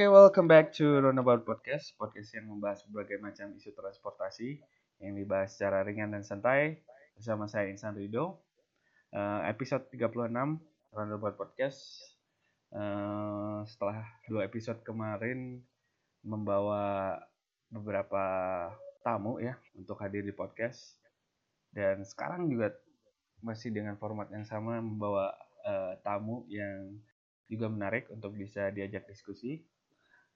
Oke, welcome back to Roundabout Podcast, podcast yang membahas berbagai macam isu transportasi yang dibahas secara ringan dan santai bersama saya Insan Rido. Uh, episode 36 Roundabout Podcast. Uh, setelah dua episode kemarin membawa beberapa tamu ya untuk hadir di podcast dan sekarang juga masih dengan format yang sama membawa uh, tamu yang juga menarik untuk bisa diajak diskusi.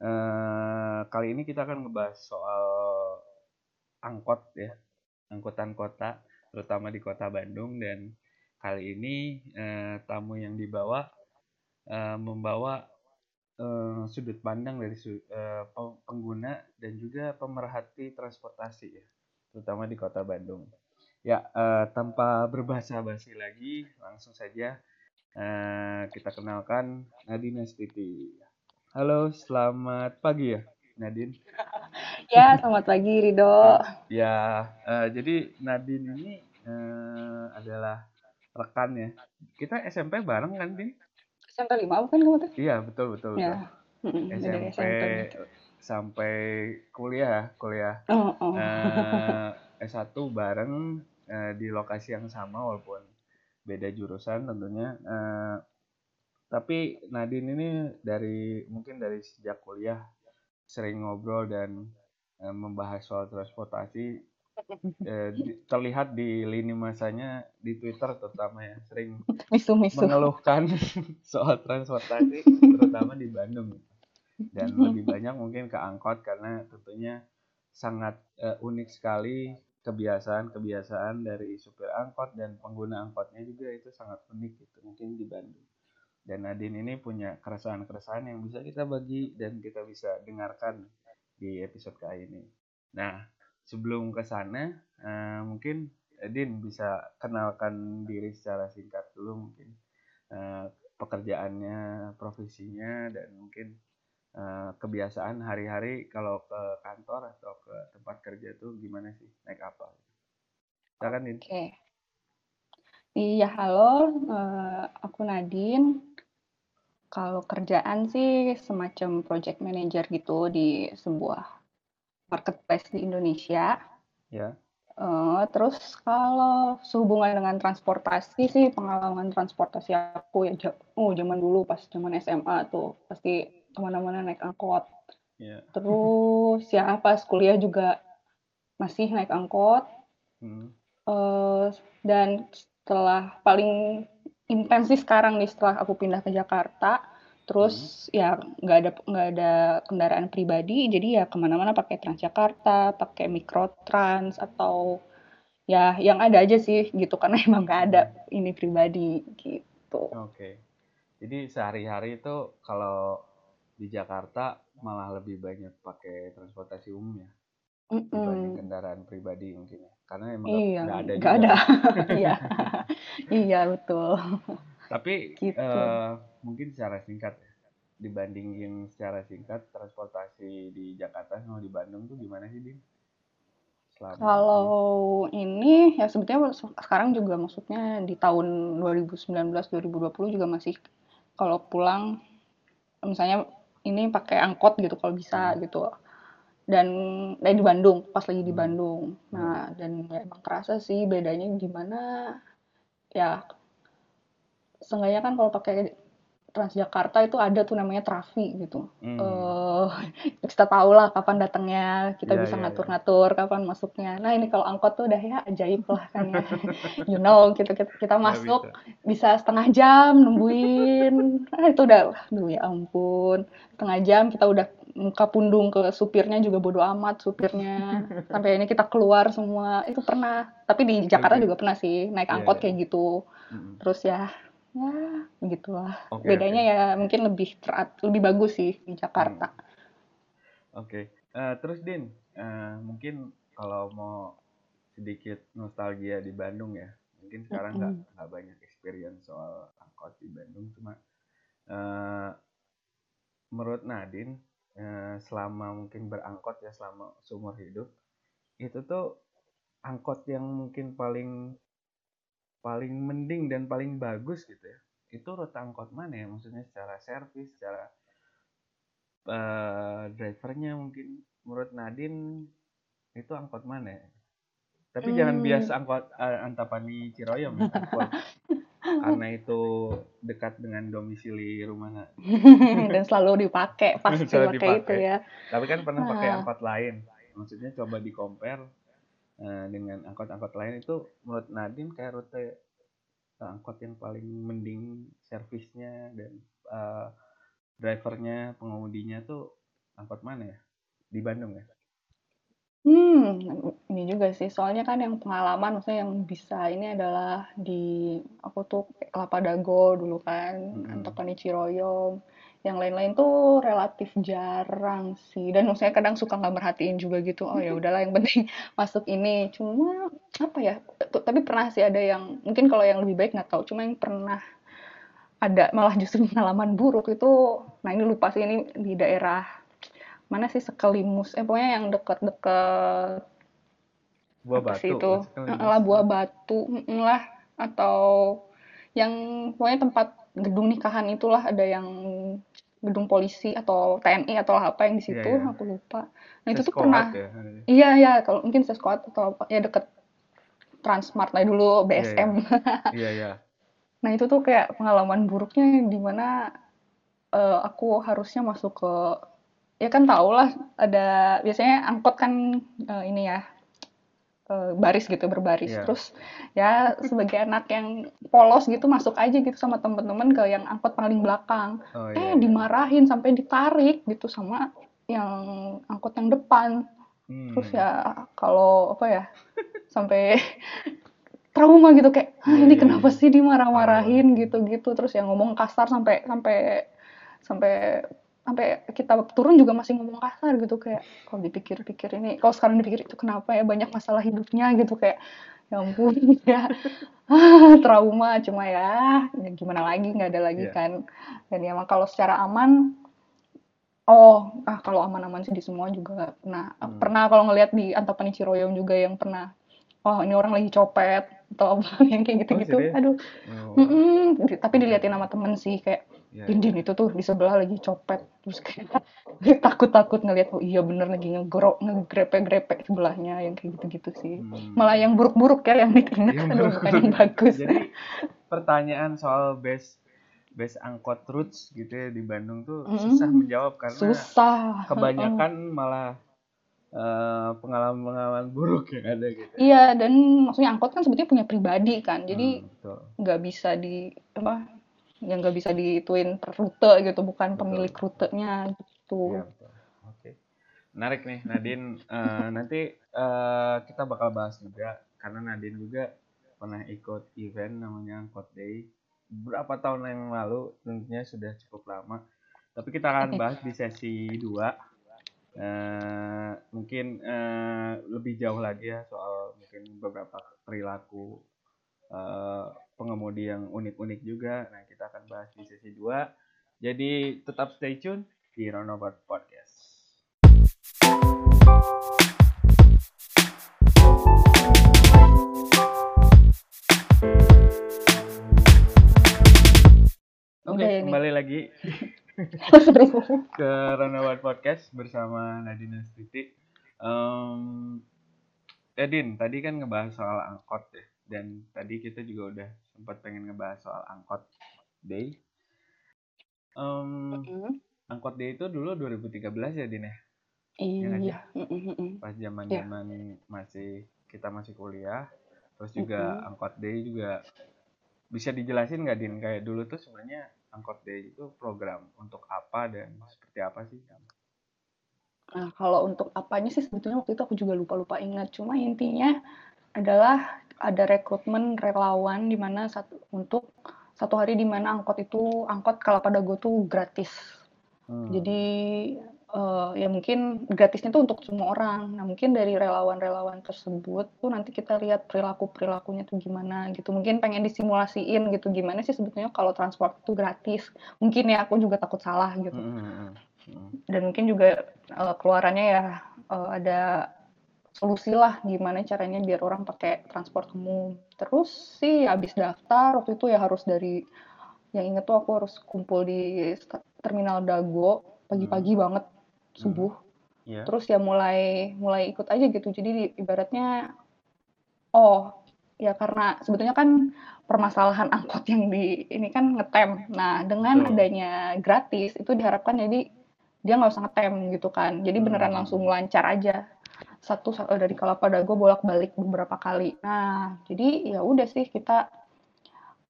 Uh, kali ini kita akan ngebahas soal angkot ya, angkutan kota, terutama di kota Bandung dan kali ini uh, tamu yang dibawa uh, membawa uh, sudut pandang dari pengguna dan juga pemerhati transportasi ya, terutama di kota Bandung. Ya, tanpa berbahasa basi lagi, langsung saja kita kenalkan Nadine Stiti. Halo, selamat pagi ya, Nadine. ya, selamat pagi Rido. ya, uh, jadi Nadine ini uh, adalah rekan ya. Kita SMP bareng kan, Din? SMP 5 bukan kamu tuh? Iya, betul betul. Ya. betul. SMP, SMP sampai kuliah, kuliah. Oh, oh. Uh, S1 bareng uh, di lokasi yang sama walaupun beda jurusan tentunya. Uh, tapi Nadine ini dari mungkin dari sejak kuliah sering ngobrol dan uh, membahas soal transportasi uh, di, terlihat di lini masanya di Twitter terutama ya sering misu, misu. mengeluhkan soal transportasi terutama di Bandung dan lebih banyak mungkin ke angkot karena tentunya sangat uh, unik sekali kebiasaan-kebiasaan dari supir angkot dan pengguna angkotnya juga itu sangat unik gitu mungkin di Bandung dan Nadine ini punya keresahan-keresahan yang bisa kita bagi dan kita bisa dengarkan di episode kali ini. Nah, sebelum ke sana, uh, mungkin Nadine bisa kenalkan diri secara singkat dulu mungkin uh, pekerjaannya, profesinya, dan mungkin uh, kebiasaan hari-hari kalau ke kantor atau ke tempat kerja tuh gimana sih, naik apa? Silakan, Din. Oke. Okay. Iya, halo. Uh, aku Nadine kalau kerjaan sih semacam project manager gitu di sebuah marketplace di Indonesia. Ya. Uh, terus kalau sehubungan dengan transportasi sih pengalaman transportasi aku ya oh zaman dulu pas zaman SMA tuh pasti ke mana-mana naik angkot. Ya. Terus ya pas kuliah juga masih naik angkot. Hmm. Uh, dan setelah paling intensif sekarang nih setelah aku pindah ke Jakarta terus hmm. ya nggak ada nggak ada kendaraan pribadi jadi ya ke mana-mana pakai Transjakarta pakai Mikrotrans atau ya yang ada aja sih gitu karena emang nggak ada ini pribadi gitu oke okay. jadi sehari-hari itu kalau di Jakarta malah lebih banyak pakai transportasi umum ya dibanding kendaraan pribadi mungkin ya. Karena emang iya, nggak ada gak ada. Iya. Iya betul. Tapi gitu. uh, mungkin secara singkat ya, dibandingin secara singkat transportasi di Jakarta sama di Bandung tuh gimana sih Din? Kalau ini. ya sebetulnya sekarang juga maksudnya di tahun 2019 2020 juga masih kalau pulang misalnya ini pakai angkot gitu kalau bisa hmm. gitu dan dari di Bandung pas lagi di hmm. Bandung nah hmm. dan ya emang kerasa sih bedanya gimana ya seenggaknya kan kalau pakai Transjakarta itu ada tuh namanya trafi gitu. Hmm. Uh, kita tahu lah kapan datangnya, kita yeah, bisa iya, ngatur-ngatur yeah, yeah. kapan masuknya. Nah ini kalau angkot tuh udah ya ajaib lah kan ya. you know, kita kita, kita masuk bisa. bisa setengah jam nungguin. Nah itu udah, aduh ya ampun, setengah jam kita udah muka pundung ke supirnya juga bodo amat supirnya. Sampai ini kita keluar semua. Itu pernah. Tapi di Jakarta juga pernah sih naik iya, angkot yeah, yeah. kayak gitu. Mm Terus ya ya begitulah okay, bedanya okay. ya mungkin lebih terat lebih bagus sih di Jakarta hmm. oke okay. uh, eh, terus din uh, mungkin kalau mau sedikit nostalgia di Bandung ya mungkin sekarang nggak mm -hmm. nggak banyak experience soal angkot di Bandung cuma uh, menurut Nadine uh, selama mungkin berangkot ya selama seumur hidup itu tuh angkot yang mungkin paling paling mending dan paling bagus gitu ya itu rute angkot mana ya maksudnya secara servis secara uh, drivernya mungkin menurut Nadine itu angkot mana ya? Tapi hmm. jangan bias angkot uh, Antapani Ciroyom ya, angkot karena itu dekat dengan domisili rumah dan selalu dipakai pasti selalu pakai itu ya. Tapi kan pernah pakai ah. angkot lain. Maksudnya coba di compare uh, dengan angkot-angkot lain itu menurut Nadine kayak rute uh, angkot yang paling mending servisnya dan uh, drivernya pengemudinya tuh angkot mana ya? Di Bandung ya Hmm, ini juga sih, soalnya kan yang pengalaman maksudnya yang bisa ini adalah di aku tuh Kelapa Dago dulu kan, hmm. Antapani Ciroyom, yang lain-lain tuh relatif jarang sih, dan maksudnya kadang suka nggak merhatiin juga gitu, oh ya udahlah yang penting masuk ini, cuma apa ya, tapi pernah sih ada yang mungkin kalau yang lebih baik nggak tahu, cuma yang pernah ada malah justru pengalaman buruk itu, nah ini lupa sih ini di daerah mana sih sekelimus? Eh pokoknya yang deket-deket. Buah batu itu? lah buah batu lah. Atau yang pokoknya tempat gedung nikahan itulah. Ada yang gedung polisi atau TNI atau apa yang di situ yeah, yeah. aku lupa. Nah itu tuh pernah. ya. iya ya kalau mungkin seskoat atau apa ya deket Transmart lah dulu BSM iya. Yeah, yeah. yeah, nah itu tuh kayak pengalaman buruknya di mana uh, aku harusnya masuk ke ya kan tau lah ada biasanya angkot kan uh, ini ya uh, baris gitu berbaris yeah. terus ya sebagai anak yang polos gitu masuk aja gitu sama temen-temen ke yang angkot paling belakang oh, eh yeah. dimarahin sampai ditarik gitu sama yang angkot yang depan hmm. terus ya kalau apa ya sampai trauma gitu kayak ah, ini iya, kenapa iya. sih dimarah-marahin gitu-gitu terus yang ngomong kasar sampai sampai sampai sampai kita turun juga masih ngomong kasar gitu kayak kalau dipikir-pikir ini kalau sekarang dipikir itu kenapa ya banyak masalah hidupnya gitu kayak ya ampun ya trauma cuma ya, ya gimana lagi nggak ada lagi yeah. kan dan ya kalau secara aman oh ah kalau aman-aman sih di semua juga pernah hmm. pernah kalau ngelihat di Antapani Ciroyom juga yang pernah oh ini orang lagi copet atau apa yang kayak gitu-gitu oh, aduh oh. Mm -mm. tapi diliatin sama temen sih kayak ya, Dindin itu tuh di sebelah lagi copet. Terus kayak takut-takut ngeliat oh iya bener lagi ngegrok ngegrepe-grepe sebelahnya yang kayak gitu-gitu sih. Hmm. malah yang buruk-buruk ya yang diingat yang aduh bukan yang bagus. Jadi pertanyaan soal base base angkot roots gitu ya di Bandung tuh mm, susah menjawab karena susah. kebanyakan malah pengalaman pengalaman-pengalaman buruk yang ada gitu. Iya dan maksudnya angkot kan sebetulnya punya pribadi kan, jadi hmm, nggak hmm, bisa di apa yang nggak bisa dituin per rute gitu bukan betul. pemilik rutenya gitu. Ya, betul. Oke. Menarik nih Nadine. uh, nanti uh, kita bakal bahas juga karena Nadine juga pernah ikut event namanya Angkot Day berapa tahun yang lalu tentunya sudah cukup lama. Tapi kita akan bahas di sesi 2 uh, eh, mungkin uh, lebih jauh lagi ya soal mungkin beberapa perilaku uh, pengemudi yang unik-unik juga. Nah, kita akan bahas di sesi 2. Jadi tetap stay tune di Roundabout Podcast. Oke, okay, kembali lagi ke Roundabout Podcast bersama Nadine Stiti. Um, Edin, tadi kan ngebahas soal angkot ya dan tadi kita juga udah sempat pengen ngebahas soal angkot day. Um, mm-hmm. Angkot day itu dulu 2013 ya Din ya? Iya. Ya, mm-hmm. Pas zaman zaman yeah. masih kita masih kuliah, terus juga mm-hmm. angkot day juga bisa dijelasin nggak Din kayak dulu tuh sebenarnya angkot day itu program untuk apa dan seperti apa sih? Nah, kalau untuk apanya sih sebetulnya waktu itu aku juga lupa-lupa ingat. Cuma intinya adalah ada rekrutmen relawan di mana satu untuk satu hari di mana angkot itu angkot Kelapa Dago tuh gratis. Hmm. Jadi uh, ya mungkin gratisnya tuh untuk semua orang. Nah mungkin dari relawan-relawan tersebut tuh nanti kita lihat perilaku perilakunya tuh gimana gitu. Mungkin pengen disimulasiin gitu gimana sih sebetulnya kalau transport itu gratis. Mungkin ya aku juga takut salah gitu. Hmm. hmm, hmm. Dan mungkin juga uh, keluarannya ya uh, ada solusi lah gimana caranya biar orang pakai transport umum. Terus sih habis daftar waktu itu ya harus dari yang inget tuh aku harus kumpul di terminal Dago pagi-pagi banget subuh Iya. terus ya mulai mulai ikut aja gitu jadi di- ibaratnya oh ya karena sebetulnya kan permasalahan angkot yang di ini kan ngetem nah dengan Betul. adanya gratis itu diharapkan jadi dia nggak usah ngetem gitu kan jadi beneran Hmm. langsung lancar aja satu sa- dari Kelapa Dago bolak-balik beberapa kali nah jadi ya udah sih kita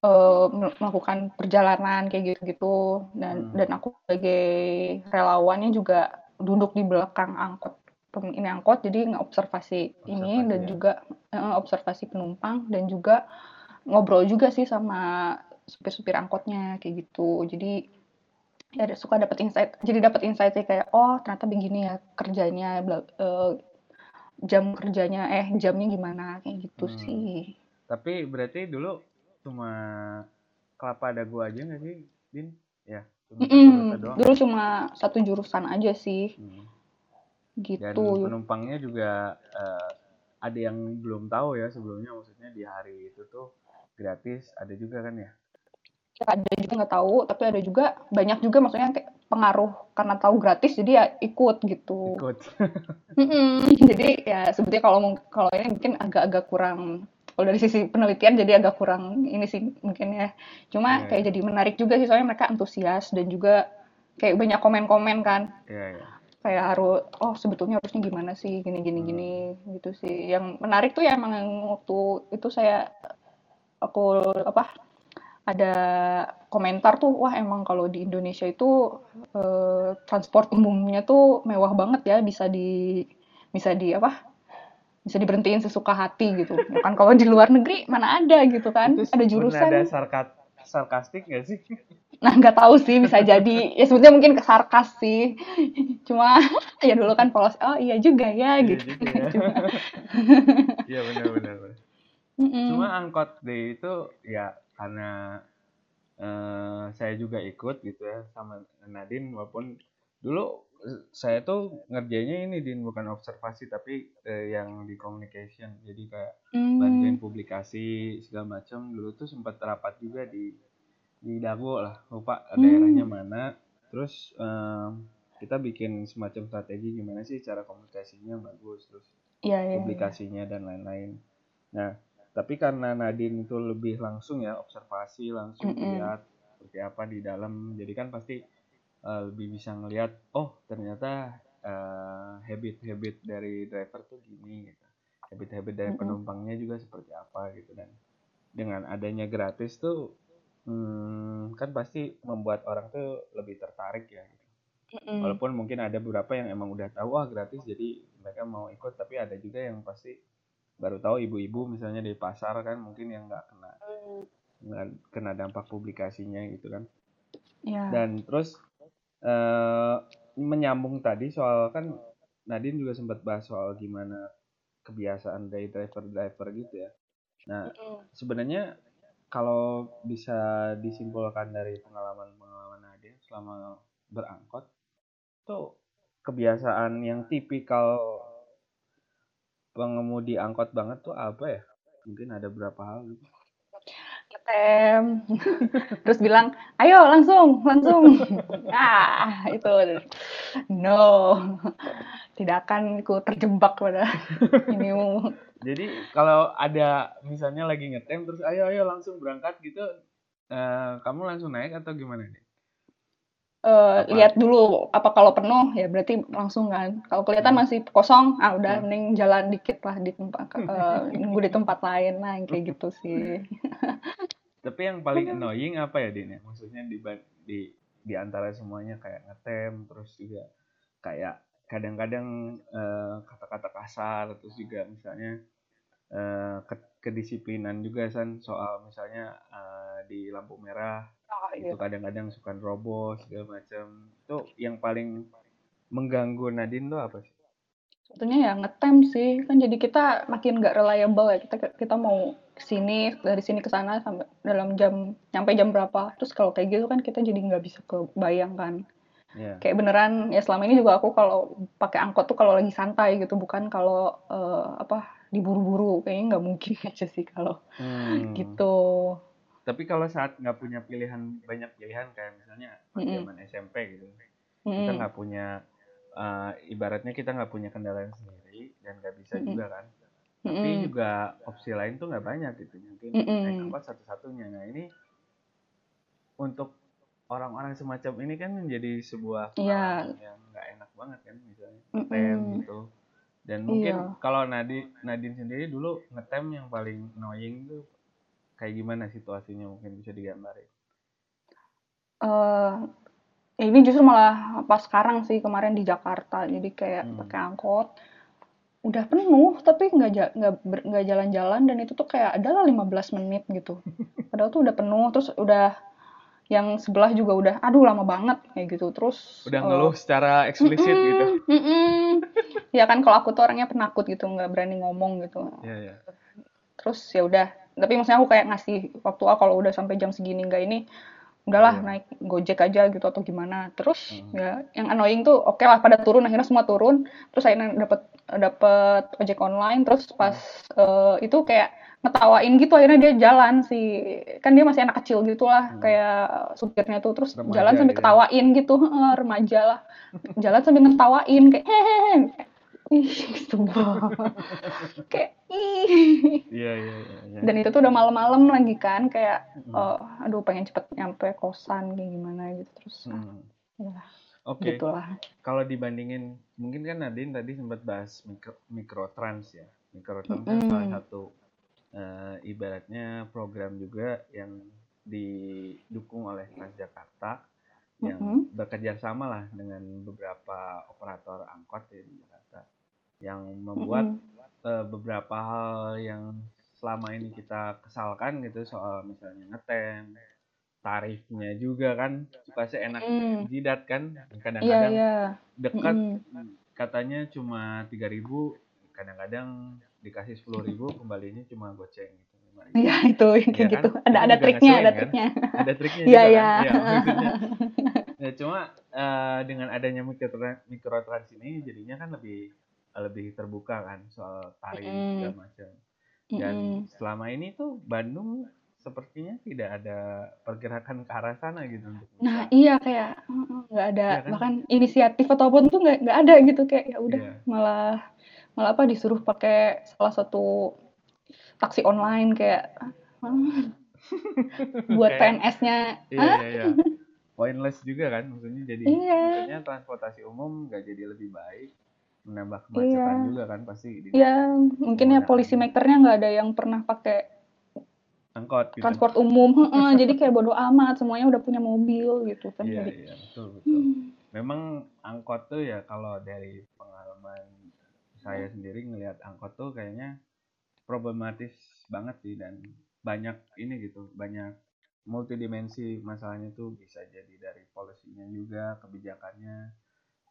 eh, mel- melakukan perjalanan kayak gitu-gitu dan Hmm. dan aku sebagai relawannya juga duduk di belakang angkot pem- ini angkot jadi ngeobservasi ini Observasi dan ya. juga eh, observasi penumpang dan juga ngobrol juga sih sama supir-supir angkotnya kayak gitu jadi ya suka dapat insight jadi dapat insight sih kayak oh ternyata begini ya kerjanya bla- eh, jam kerjanya eh jamnya gimana kayak gitu Hmm. sih Tapi berarti dulu cuma kelapa dagu aja nggak sih, Din? Ya, cuma Mm-mm. rute doang. Dulu cuma satu jurusan aja sih, Hmm. Dan gitu. penumpangnya juga eh, ada yang belum tahu ya sebelumnya, maksudnya di hari itu tuh gratis, ada juga kan ya? Ya, ada juga nggak tahu, tapi ada juga banyak juga maksudnya kayak pengaruh karena tahu gratis jadi ya ikut gitu. Ikut. Jadi ya sebetulnya kalau kalau ini mungkin agak-agak kurang kalau dari sisi penelitian jadi agak kurang ini sih mungkin ya. Cuma Iya, kayak iya. jadi menarik juga sih soalnya mereka antusias dan juga kayak banyak komen-komen kan. Iya, iya. kayak harus oh sebetulnya harusnya gimana sih gini gini Hmm. gini gitu sih yang menarik tuh ya emang waktu itu saya aku apa ada komentar tuh wah emang kalau di Indonesia itu eh, transport umumnya tuh mewah banget ya bisa di bisa di apa bisa diberhentiin sesuka hati gitu Ya kan kalau di luar negeri mana ada gitu kan Itu ada ada jurusan sarkat sarkastik nggak sih? Nah, nggak tahu sih bisa jadi ya sebetulnya mungkin kesarkas sih. Cuma ya dulu kan polos, oh iya juga ya Iya gitu. ya. Iya benar-benar. mm-mm. Cuma angkot day itu ya karena eh, saya juga ikut gitu ya sama Nadine walaupun dulu saya tuh ngerjainnya ini din bukan observasi tapi eh, yang di communication jadi kayak Hmm, bantuin publikasi segala macam dulu tuh sempat rapat juga di di Dago lah lupa Hmm. daerahnya mana terus em, kita bikin semacam strategi gimana sih cara komunikasinya bagus terus Iya, iya, iya. publikasinya dan lain-lain. Nah, tapi karena Nadine itu lebih langsung ya observasi langsung Mm-mm. lihat seperti apa di dalam, jadi kan pasti eh, lebih bisa ngelihat, oh ternyata eh, habit-habit dari driver tuh gini, gitu. habit-habit dari Mm-mm. penumpangnya juga seperti apa gitu dan dengan adanya gratis tuh hmm, kan pasti membuat orang tuh lebih tertarik ya. Gitu. Mm-mm. Walaupun mungkin ada beberapa yang emang udah tahu wah gratis jadi mereka mau ikut tapi ada juga yang pasti baru tahu ibu-ibu misalnya di pasar kan mungkin yang nggak kena nggak kena dampak publikasinya gitu kan. Iya. Dan terus eh, menyambung tadi soal kan Nadine juga sempat bahas soal gimana kebiasaan dari driver-driver gitu ya. Nah, Mm-mm. sebenarnya kalau bisa disimpulkan dari pengalaman-pengalaman Nadine selama berangkot tuh kebiasaan yang tipikal pengemudi angkot banget tuh apa ya? Mungkin ada berapa hal gitu. Ngetem. Terus bilang, ayo langsung, langsung. Ah, itu. No. Tidak akan ku terjebak pada ini. Jadi kalau ada misalnya lagi ngetem terus ayo ayo langsung berangkat gitu, eh, kamu langsung naik atau gimana nih? Eh, Apa? lihat dulu apa kalau penuh ya berarti langsung kan kalau kelihatan Hmm. masih kosong ah udah Hmm. mending jalan dikit lah di tempat eh, nunggu di tempat lain lah kayak gitu sih Tapi yang paling annoying apa ya Din ya? Maksudnya di di di antara semuanya kayak ngetem terus juga kayak kadang-kadang eh, kata-kata kasar terus juga misalnya eh, ke- kedisiplinan juga san soal misalnya eh, di lampu merah oh, iya. itu kadang-kadang suka nerobos segala macam itu yang paling mengganggu Nadine tuh apa sih? sebetulnya ya ngetem sih kan jadi kita makin nggak reliable ya kita kita mau sini dari sini ke sana sampai dalam jam nyampe jam berapa terus kalau kayak gitu kan kita jadi nggak bisa kebayang kan Ya. kayak beneran ya selama ini juga aku kalau pakai angkot tuh kalau lagi santai gitu bukan kalau eh, apa diburu-buru kayaknya nggak mungkin aja sih kalau Hmm. gitu Tapi kalau saat nggak punya pilihan banyak pilihan kayak misalnya pas zaman SMP gitu, kita Mm-mm. nggak punya eh, ibaratnya kita nggak punya kendaraan sendiri dan nggak bisa Mm-mm. juga kan tapi Mm-mm. juga opsi lain tuh nggak banyak gitu mungkin Mm-mm. naik angkot satu-satunya nah ini untuk orang-orang semacam ini kan menjadi sebuah Iya. pengalaman yang nggak enak banget kan misalnya ngetem gitu dan mungkin Iya. kalau Nadi Nadine sendiri dulu ngetem yang paling annoying tuh kayak gimana situasinya mungkin bisa digambarin? Eh ini justru malah pas sekarang sih kemarin di Jakarta. Jadi kayak Hmm. pakai angkot udah penuh tapi nggak nggak jalan-jalan. Dan itu tuh kayak adalah 15 menit gitu. Padahal tuh udah penuh terus udah yang sebelah juga udah aduh lama banget kayak gitu. Terus udah eh, ngeluh secara eksplisit mm-mm, gitu. mm-mm. ya kan kalau aku tuh orangnya penakut gitu nggak berani ngomong gitu. Ya ya terus ya udah tapi maksudnya aku kayak ngasih waktu ah kalau udah sampai jam segini nggak ini udahlah Iya. naik gojek aja gitu atau gimana terus Hmm. ya yang annoying tuh oke lah pada turun akhirnya semua turun terus akhirnya dapat dapat ojek online terus pas Hmm. eh, itu kayak ngetawain gitu akhirnya dia jalan sih kan dia masih anak kecil gitu lah Hmm. kayak supirnya tuh terus Remaja jalan sambil gitu ya. ketawain gitu remaja lah jalan sambil ngetawain kayak hehehe ih gitu kayak ih iya iya iya iya. dan itu tuh udah malam-malam lagi kan kayak Hmm. eh, aduh pengen cepet nyampe kosan kayak gimana gitu terus Hmm. ya oke gitulah kalau dibandingin mungkin kan Nadine tadi sempat bahas mikro mikrotrans ya mikrotrans kan Mm-mm. salah satu eh, ibaratnya program juga yang didukung oleh Transjakarta yang Mm-mm. bekerja sama lah dengan beberapa operator angkot ya di Jakarta yang membuat Mm-mm. eh, beberapa hal yang selama ini kita kesalkan gitu soal misalnya ngetem tarifnya juga kan suka seenak Mm. jidat kan kadang-kadang iya dekat Mm-mm. katanya cuma 3000 kadang-kadang dikasih 10000 kembalinya cuma goceng gitu 5.000. iya itu Iya kayak kan? gitu Itu ada ada triknya ada kan? triknya ada triknya iya juga iya kan ya, maksudnya ya cuma eh, dengan adanya mikrotrans, mikrotrans ini jadinya kan lebih lebih terbuka kan soal tarif Mm-mm. segala macam dan Mm-mm. selama ini tuh Bandung sepertinya tidak ada pergerakan ke arah sana gitu nah iya kayak mm, nggak ada Iya kan? bahkan inisiatif ataupun tuh nggak nggak ada gitu kayak ya udah Iya. malah malah apa disuruh pakai salah satu taksi online kayak ah, buat PNS-nya iya iya iya pointless juga kan maksudnya jadi Iya. maksudnya transportasi umum nggak jadi lebih baik menambah kemacetan Iya. juga kan pasti di ya mungkin ya polisi makernya nggak ada yang pernah pakai angkot gitu. transport umum jadi kayak bodo amat semuanya udah punya mobil gitu kan iya jadi iya betul betul. Memang angkot tuh ya kalau dari pengalaman saya sendiri ngelihat angkot tuh kayaknya problematis banget sih dan banyak ini gitu banyak multidimensi masalahnya tuh bisa jadi dari polisinya juga kebijakannya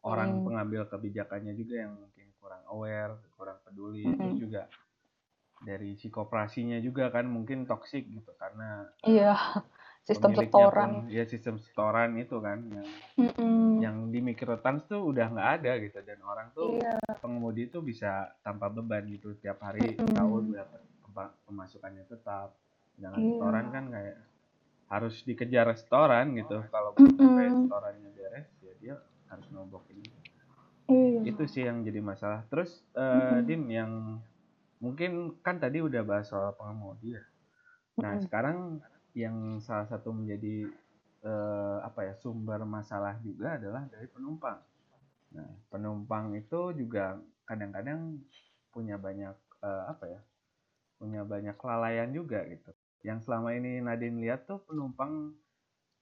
orang Hmm. pengambil kebijakannya juga yang mungkin kurang aware kurang peduli terus Mm-mm. juga dari si koperasinya juga kan mungkin toksik gitu karena iya sistem setoran pun- ya sistem setoran itu kan yang Mm-mm. yang di mikrotrans tuh udah nggak ada gitu dan orang tuh iya pengemudi tuh bisa tanpa beban gitu tiap hari Mm-mm. tahu berapa pem- pemasukannya tetap dengan Iya. setoran kan kayak harus dikejar setoran gitu kalau Mm-mm. sampai setorannya beres ya dia harus nombokin iya. Itu sih yang jadi masalah. Terus eh, Mm-mm. din yang mungkin kan tadi udah bahas soal pengemudi ya. Nah Mm-mm. sekarang yang salah satu menjadi eh, apa ya sumber masalah juga adalah dari penumpang. Nah penumpang itu juga kadang-kadang punya banyak eh, apa ya punya banyak kelalaian juga gitu. Yang selama ini Nadine lihat tuh penumpang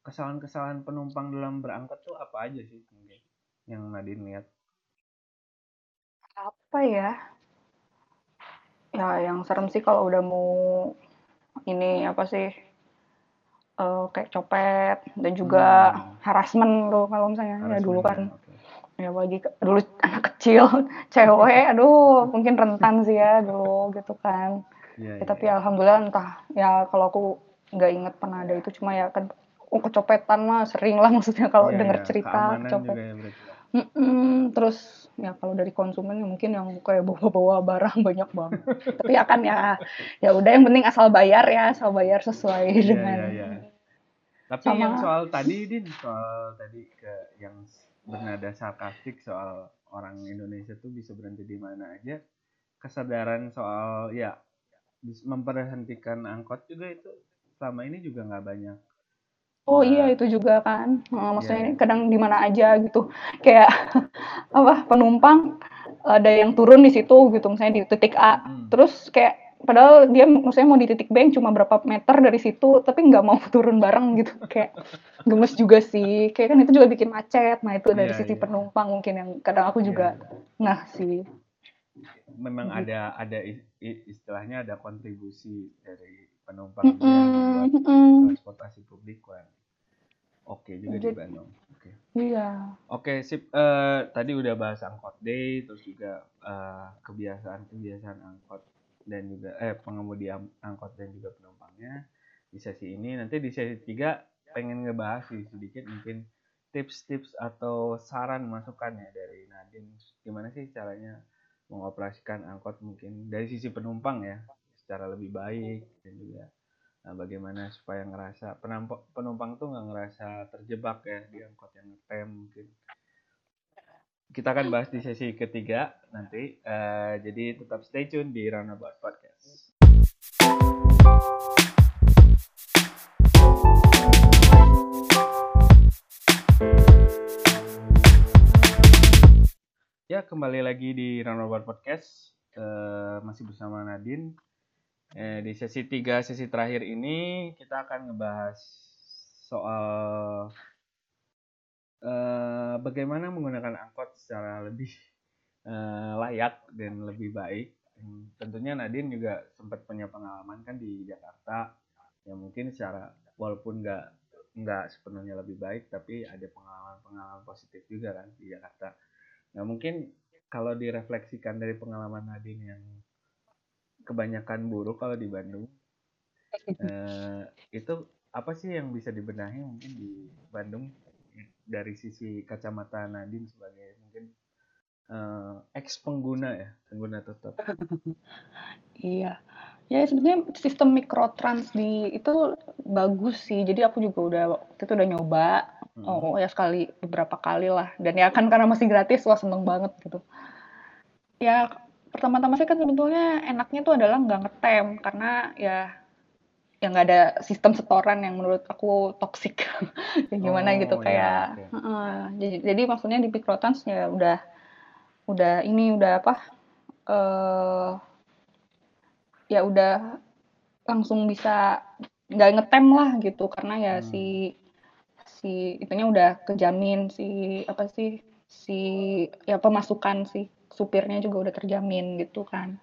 kesalahan-kesalahan penumpang dalam berangkat tuh apa aja sih yang Nadine lihat apa ya ya yang serem sih kalau udah mau ini apa sih eh, kayak copet dan juga Hmm. harassment tuh kalau misalnya ya dulu kan Harassment ya bagi dulu anak kecil cewek aduh mungkin rentan sih ya dulu gitu kan ya. Iya, Ya, iya, tapi iya. alhamdulillah entah ya kalau aku nggak inget pernah ada itu cuma ya kan oh, kecopetan mah sering lah maksudnya kalau Iya, denger iya. cerita kecopet juga ya berarti. Mm-mm, terus ya kalau dari konsumen ya mungkin yang kayak bawa-bawa barang banyak banget tapi ya kan ya ya udah yang penting asal bayar ya asal bayar sesuai Iya, dengan iya, iya. Tapi Sama- yang soal tadi din soal tadi ke yang bernada sarkastik soal orang Indonesia tuh bisa berhenti di mana aja kesadaran soal ya memperhentikan angkot juga itu selama ini juga nggak banyak Oh iya itu juga kan, maksudnya yeah. kadang di mana aja gitu, kayak apa penumpang ada yang turun di situ gitu, misalnya di titik A, hmm. terus kayak padahal dia maksudnya mau di titik B yang cuma berapa meter dari situ tapi nggak mau turun bareng gitu kayak gemes juga sih kayak kan itu juga bikin macet nah itu dari yeah, sisi yeah. penumpang mungkin yang kadang aku juga yeah. nah sih memang gitu. ada ada istilahnya ada kontribusi dari penumpang mm -hmm. buat transportasi publik kan oke juga Jadi, di Bandung. Oke. Iya. Oke sip. Uh, tadi udah bahas angkot day terus juga uh, kebiasaan kebiasaan angkot dan juga eh pengemudi angkot dan juga penumpangnya. Di sesi ini. Nanti di sesi tiga pengen ngebahas sih sedikit mungkin tips-tips atau saran masukannya dari Nadine. Gimana sih caranya mengoperasikan angkot mungkin dari sisi penumpang ya secara lebih baik dan juga nah, bagaimana supaya ngerasa penumpang penumpang tuh nggak ngerasa terjebak ya di angkot yang ngetem mungkin kita akan bahas di sesi ketiga nanti. Uh, jadi tetap stay tune di Roundabout Podcast. Ya, kembali lagi di Roundabout Podcast. Uh, masih bersama Nadine. Uh, di sesi tiga, sesi terakhir ini kita akan ngebahas soal uh, bagaimana menggunakan angkot secara lebih uh, layak dan lebih baik. Tentunya Nadine juga sempat punya pengalaman kan di Jakarta yang mungkin secara walaupun nggak nggak sepenuhnya lebih baik tapi ada pengalaman-pengalaman positif juga kan di Jakarta. Nah mungkin kalau direfleksikan dari pengalaman Nadine yang kebanyakan buruk kalau di Bandung, uh, itu apa sih yang bisa dibenahi mungkin di Bandung? Dari sisi kacamata Nadine sebagai mungkin uh, ex pengguna ya pengguna tetap. Iya. Ya sebenarnya sistem mikrotrans di itu bagus sih. Jadi aku juga udah waktu itu udah nyoba. Hmm. oh ya sekali beberapa kali lah. Dan ya kan karena masih gratis wah seneng banget gitu. Ya pertama-tama sih kan sebetulnya enaknya tuh adalah nggak ngetem karena ya yang nggak ada sistem setoran yang menurut aku toksik ya gimana oh, gitu iya, kayak ya, okay. uh, jadi, jadi maksudnya di Pikrotans ya udah udah ini udah apa uh, ya udah langsung bisa nggak ngetem lah gitu karena ya hmm. si si itunya udah kejamin si apa sih si ya pemasukan si supirnya juga udah terjamin gitu kan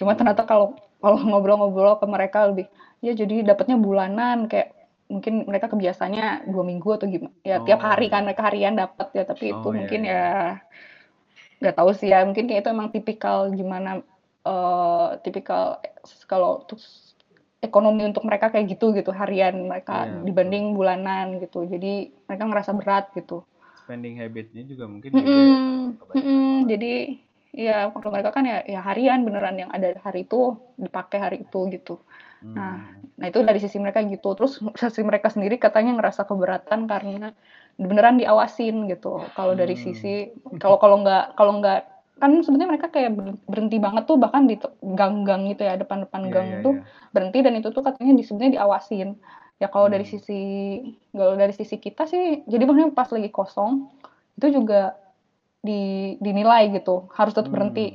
cuma ternyata kalau kalau ngobrol-ngobrol ke mereka lebih ya jadi dapatnya bulanan kayak mungkin mereka kebiasaannya dua minggu atau gimana ya oh. tiap hari kan mereka harian dapat ya tapi oh, itu iya, mungkin iya. ya nggak tahu sih ya mungkin kayak itu emang tipikal gimana uh, tipikal kalau ekonomi untuk mereka kayak gitu gitu harian mereka yeah, dibanding betul. bulanan gitu jadi mereka ngerasa berat gitu spending habitnya juga mungkin mm -hmm. mm -hmm. jadi ya kalau mereka kan ya, ya harian beneran yang ada hari itu dipakai hari itu gitu Nah, hmm. nah itu dari sisi mereka gitu. Terus sisi mereka sendiri katanya ngerasa keberatan karena beneran diawasin gitu. Kalau dari hmm. sisi kalau kalau nggak kalau nggak kan sebenarnya mereka kayak berhenti banget tuh bahkan di gang-gang gitu ya depan-depan yeah, gang yeah, tuh yeah. berhenti dan itu tuh katanya di sebenarnya diawasin. Ya kalau hmm. dari sisi kalau dari sisi kita sih jadi maksudnya pas lagi kosong itu juga di dinilai gitu harus tetap hmm. berhenti.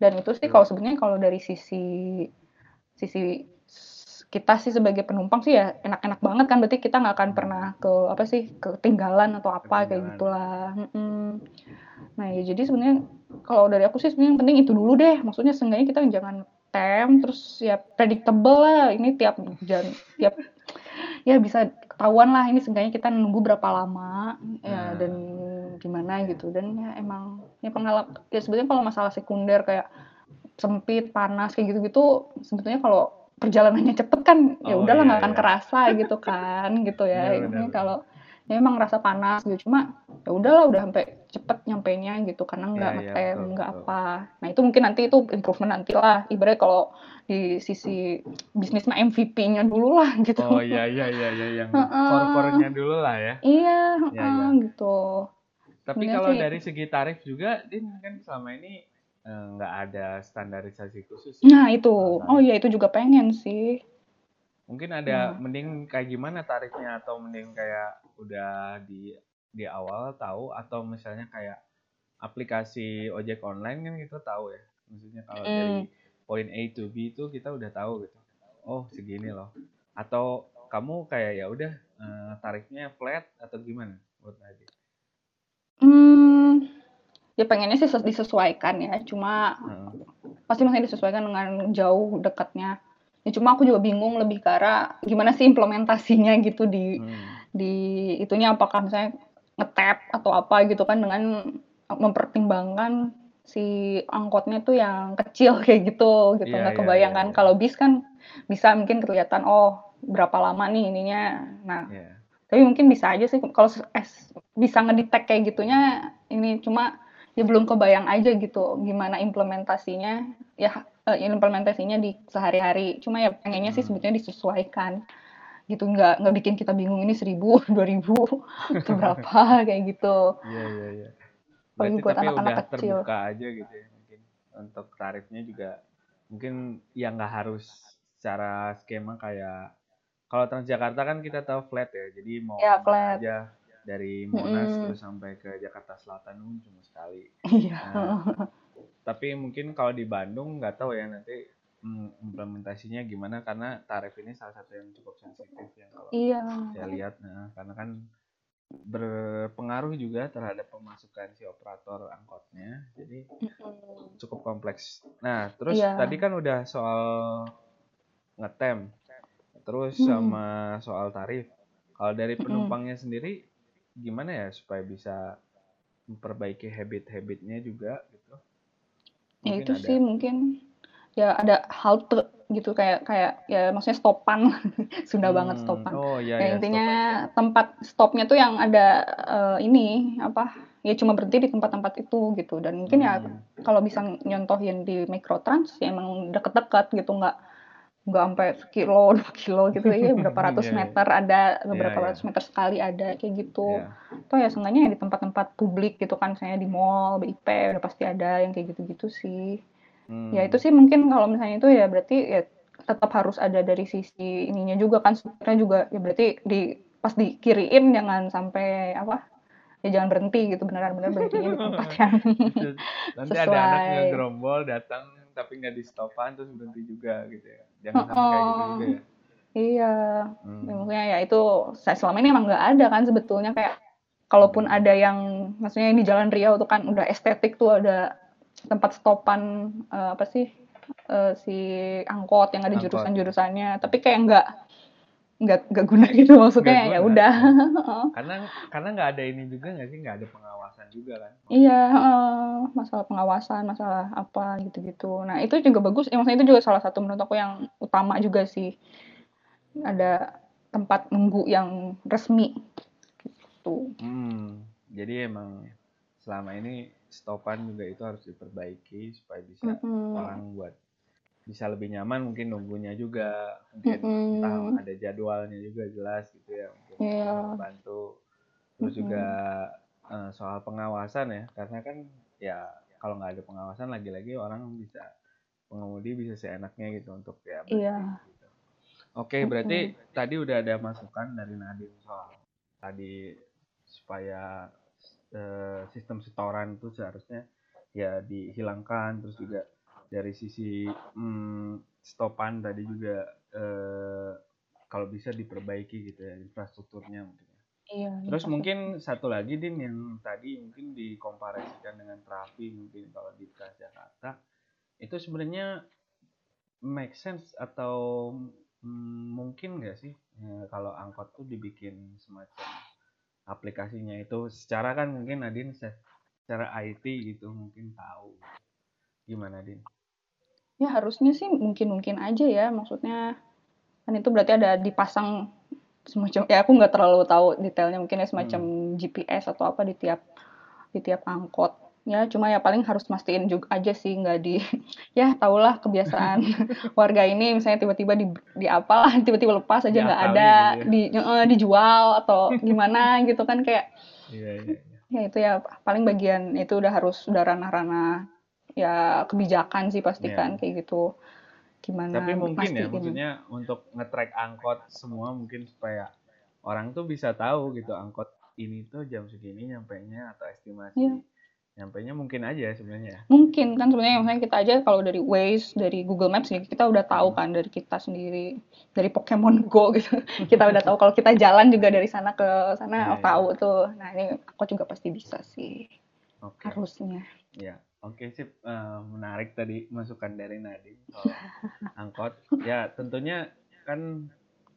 Dan itu sih kalau sebenarnya kalau dari sisi sisi kita sih sebagai penumpang sih ya enak-enak banget kan berarti kita nggak akan pernah ke apa sih ketinggalan atau apa kayak gitulah mm nah ya jadi sebenarnya kalau dari aku sih sebenarnya yang penting itu dulu deh maksudnya seenggaknya kita jangan tem terus ya predictable lah ini tiap jam tiap ya bisa ketahuan lah ini seenggaknya kita nunggu berapa lama ya nah. dan gimana gitu dan ya emang ya pengalaman ya sebenarnya kalau masalah sekunder kayak sempit panas kayak gitu-gitu sebetulnya kalau perjalanannya cepet kan ya oh, udahlah nggak iya, akan iya. kerasa gitu kan gitu ya iya, ini kalau ya emang rasa panas gitu cuma ya udahlah udah sampai cepet nyampe nya gitu karena nggak yeah, ngetem nggak yeah, apa nah itu mungkin nanti itu improvement nanti lah ibarat kalau di sisi bisnis mah MVP-nya dulu lah gitu oh iya iya iya, iya. yang uh dulu lah ya iya uh -uh, gitu Tapi Bener kalau sih. dari segi tarif juga, Din kan selama ini eh, nggak ada standarisasi khusus. Nah, itu. Nah, Oh iya, itu juga pengen sih. Mungkin ada Nah. mending kayak gimana tarifnya atau mending kayak udah di di awal tahu atau misalnya kayak aplikasi ojek online kan kita tahu ya. Maksudnya kalau Mm. dari poin A to B itu kita udah tahu gitu. Oh, segini loh. Atau kamu kayak ya udah eh, tarifnya flat atau gimana menurut Nadine? Hmm, ya pengennya sih ses- disesuaikan ya. Cuma Heeh. pasti masih disesuaikan dengan jauh dekatnya. Ya cuma aku juga bingung lebih ke arah gimana sih implementasinya gitu di Hmm. di itunya apakah misalnya ngetap atau apa gitu kan dengan mempertimbangkan si angkotnya tuh yang kecil kayak gitu gitu Iya, nggak iya, kebayang kan iya. kalau bis kan bisa mungkin kelihatan oh berapa lama nih ininya nah Iya. tapi mungkin bisa aja sih kalau es- bisa ngedetect kayak gitunya ini cuma ya belum kebayang aja gitu gimana implementasinya ya eh, implementasinya di sehari-hari cuma ya pengennya sih Hmm. sebetulnya disesuaikan gitu nggak nggak bikin kita bingung ini seribu dua ribu atau berapa kayak gitu Iya, iya, iya. Berarti buat tapi anak-anak udah kecil. terbuka aja gitu ya mungkin untuk tarifnya juga mungkin ya nggak harus secara skema kayak kalau Transjakarta kan kita tahu flat ya jadi mau Ya, flat. aja dari Monas Mm-mm. terus sampai ke Jakarta Selatan pun cuma sekali iya Nah, tapi mungkin kalau di Bandung nggak tahu ya nanti mm, implementasinya gimana karena tarif ini salah satu yang cukup sensitif ya kalau iya. saya lihat nah, karena kan berpengaruh juga terhadap pemasukan si operator angkotnya jadi cukup kompleks. Nah terus Iya. tadi kan udah soal ngetem terus sama soal tarif. Kalau dari penumpangnya sendiri gimana ya supaya bisa memperbaiki habit-habitnya juga gitu ya Mungkin itu ada- sih mungkin ya ada halte gitu kayak kayak ya maksudnya stopan. Sunda banget Hmm, stopan. Oh iya ya ya intinya tempat stopnya tuh yang ada eh, ini apa ya cuma berhenti di tempat-tempat itu gitu. Dan mungkin ya Hmm. kalau bisa nyontohin di mikrotrans ya emang deket-deket gitu nggak nggak sampai sekilo dua kilo gitu ya berapa ratus Iya, iya. meter ada beberapa Iya, iya. ratus meter sekali ada kayak gitu. Toh ya seenggaknya ya di tempat-tempat publik gitu kan misalnya di mall BIP udah pasti ada yang kayak gitu-gitu sih Hmm. ya itu sih mungkin kalau misalnya itu ya berarti ya tetap harus ada dari sisi ininya juga kan supirnya juga ya berarti di pas dikiriin jangan sampai apa ya jangan berhenti gitu beneran bener berhentinya di tempat yang nanti ada anak Sesuai. ngegerombol datang tapi nggak di stopan terus berhenti juga gitu ya. Jangan sampai kayak gitu juga ya. iya. Hmm. Ya, maksudnya ya itu saya selama ini emang nggak ada kan sebetulnya kayak kalaupun ada yang maksudnya di Jalan Riau tuh kan udah estetik tuh ada tempat stopan eh, apa sih eh, si angkot yang ada Angkot. jurusan-jurusannya. Tapi kayak nggak nggak nggak guna gitu maksudnya ya udah. karena karena nggak ada ini juga nggak sih? Nggak ada pengawasan juga kan? Iya eh, masalah pengawasan masalah apa gitu-gitu. Nah itu juga bagus. Ya maksudnya itu juga salah satu menurut aku yang utama juga sih. Ada tempat nunggu yang resmi gitu. Hmm, jadi emang selama ini stopan juga itu harus diperbaiki supaya bisa Mm-mm. orang buat bisa lebih nyaman mungkin nunggunya juga mungkin Mm-mm. entah ada jadwalnya juga jelas gitu ya mungkin Iya. membantu terus Mm-mm. juga eh, soal pengawasan ya karena kan ya kalau nggak ada pengawasan lagi-lagi orang bisa pengemudi bisa seenaknya gitu untuk ya berhenti Iya. gitu. Oke, berarti tadi udah ada masukan dari Nadine soal tadi supaya eh, sistem setoran itu seharusnya ya dihilangkan terus juga dari sisi hmm, stopan tadi juga eh, kalau bisa diperbaiki gitu ya infrastrukturnya mungkin. ya. Iya. Terus infrastruktur. mungkin satu lagi din yang tadi mungkin dikomparasikan dengan Trafi mungkin kalau di Transjakarta itu sebenarnya make sense atau mm, mungkin nggak sih eh, kalau angkot tuh dibikin semacam aplikasinya itu secara kan mungkin Nadine se- secara IT gitu mungkin tahu gimana Din? Ya harusnya sih mungkin-mungkin aja ya maksudnya kan itu berarti ada dipasang semacam ya aku nggak terlalu tahu detailnya mungkin ya semacam GPS atau apa di tiap di tiap angkot ya cuma ya paling harus mastiin juga aja sih nggak di ya tahulah kebiasaan warga ini misalnya tiba-tiba di di apalah tiba-tiba lepas aja nggak ada gitu ya. di eh, dijual atau gimana gitu kan kayak Iya iya. iya. ya itu ya paling bagian itu udah harus udah ranah-ranah ya kebijakan sih pastikan Iya. kayak gitu gimana Tapi mungkin ya, maksudnya untuk nge-track angkot semua mungkin supaya orang tuh bisa tahu gitu angkot ini tuh jam segini nyampainya atau estimasi Iya. nyampainya mungkin aja sebenarnya. mungkin kan sebenarnya misalnya kita aja kalau dari Waze dari Google Maps ya kita udah tahu kan dari kita sendiri dari Pokemon Go gitu kita udah tahu kalau kita jalan juga dari sana ke sana iya. tahu tuh nah ini aku juga pasti bisa sih Oke. harusnya Ya, oke sip. Eh, menarik tadi masukan dari Nadine soal angkot. Ya, tentunya kan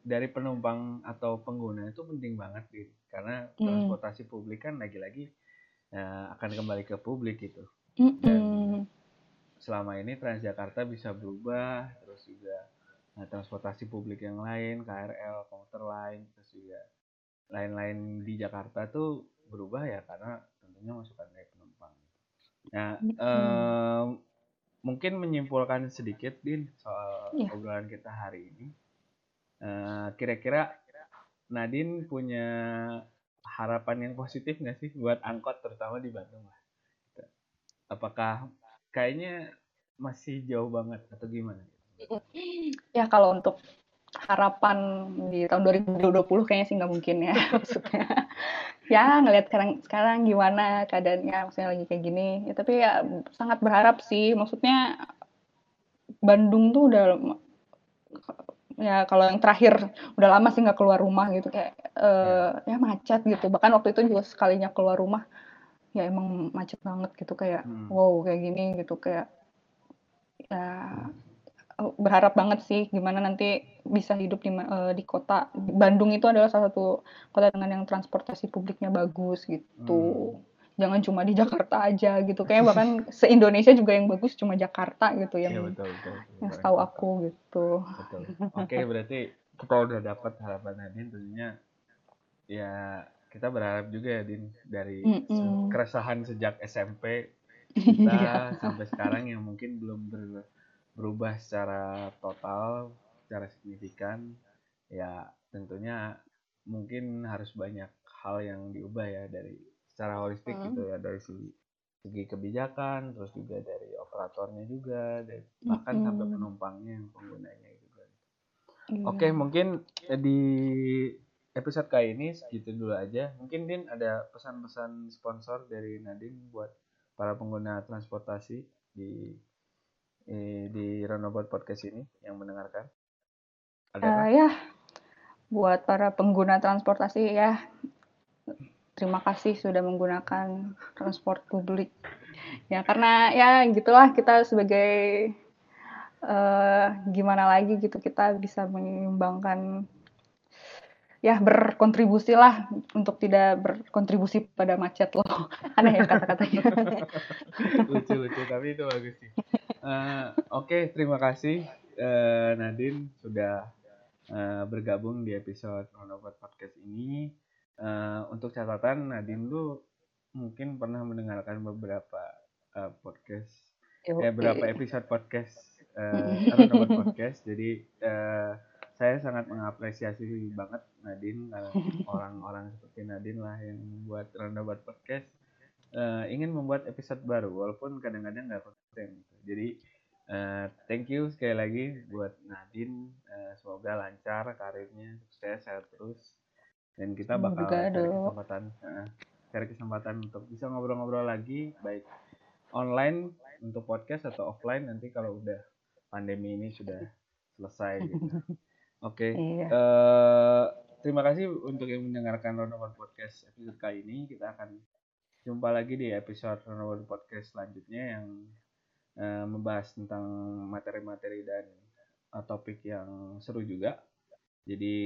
dari penumpang atau pengguna itu penting banget gitu. Karena transportasi publik kan lagi-lagi eh, akan kembali ke publik gitu. Mm-mm. Selama ini Transjakarta bisa berubah, terus juga nah, transportasi publik yang lain, KRL, komuter lain, terus juga lain-lain di Jakarta tuh berubah ya karena tentunya masukan dari Nah, em, mungkin menyimpulkan sedikit din soal Iya. obrolan kita hari ini. Eh, kira-kira Nadine punya harapan yang positif nggak sih buat angkot terutama di Bandung lah? Apakah kayaknya masih jauh banget atau gimana? ya kalau untuk harapan di tahun 2020 kayaknya sih nggak mungkin ya. Maksudnya ya ngelihat sekarang sekarang gimana keadaannya maksudnya lagi kayak gini. Ya tapi ya sangat berharap sih. Maksudnya Bandung tuh udah ya kalau yang terakhir udah lama sih nggak keluar rumah gitu. Kayak eh, ya macet gitu. Bahkan waktu itu juga sekalinya keluar rumah ya emang macet banget gitu. Kayak Hmm. wow kayak gini gitu. Kayak ya berharap banget sih gimana nanti bisa hidup di eh, di kota Bandung itu adalah salah satu kota dengan yang transportasi publiknya bagus gitu jangan cuma di Jakarta aja gitu kayak bahkan se Indonesia juga yang bagus cuma Jakarta gitu Iya yang betul betul. betul. yang setahu aku gitu Betul. Oke, berarti kita udah dapat harapan Nadine tentunya ya kita berharap juga ya Din dari se- Mm-mm. keresahan sejak SMP Iya. kita sampai sekarang yang mungkin belum ber- berubah secara total, secara signifikan ya tentunya mungkin harus banyak hal yang diubah ya dari secara holistik Hmm. gitu ya dari segi segi kebijakan terus juga dari operatornya juga dan bahkan sampai Mm-mm. penumpangnya yang penggunanya juga Iya. Oke, mungkin di episode kali ini segitu dulu aja. Mungkin Din ada pesan-pesan sponsor dari Nadine buat para pengguna transportasi di eh, di Roundabout Podcast ini yang mendengarkan. Ada kah? ya buat para pengguna transportasi ya terima kasih sudah menggunakan transport publik ya karena ya gitulah kita sebagai eh, gimana lagi gitu kita bisa menyumbangkan ya berkontribusi lah untuk tidak berkontribusi pada macet loh ada ya kata-katanya lucu lucu tapi itu bagus sih. Eh, Oke, terima kasih eh, Nadine sudah eh, bergabung di episode Roundabout Podcast ini. Eh, untuk catatan Nadine lu mungkin pernah mendengarkan beberapa eh, podcast ya beberapa episode podcast eh Roundabout podcast. Jadi eh, saya sangat mengapresiasi banget Nadine orang-orang seperti Nadine lah yang membuat Roundabout podcast eh, ingin membuat episode baru walaupun kadang-kadang nggak konsisten gitu. jadi eh, thank you sekali lagi buat Nadine Eh, semoga lancar karirnya sukses sehat terus dan kita bakal Semoga cari dong. kesempatan eh, cari kesempatan untuk bisa ngobrol-ngobrol lagi baik online untuk podcast atau offline nanti kalau udah pandemi ini sudah selesai gitu. Oke. Iya. eh, terima kasih untuk yang mendengarkan Roundabout Podcast episode kali ini. Kita akan jumpa lagi di episode Roundabout Podcast selanjutnya yang eh, membahas tentang materi-materi dan eh, topik yang seru juga. Jadi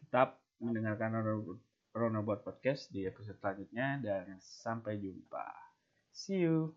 tetap mendengarkan Roundabout Podcast di episode selanjutnya dan sampai jumpa. See you.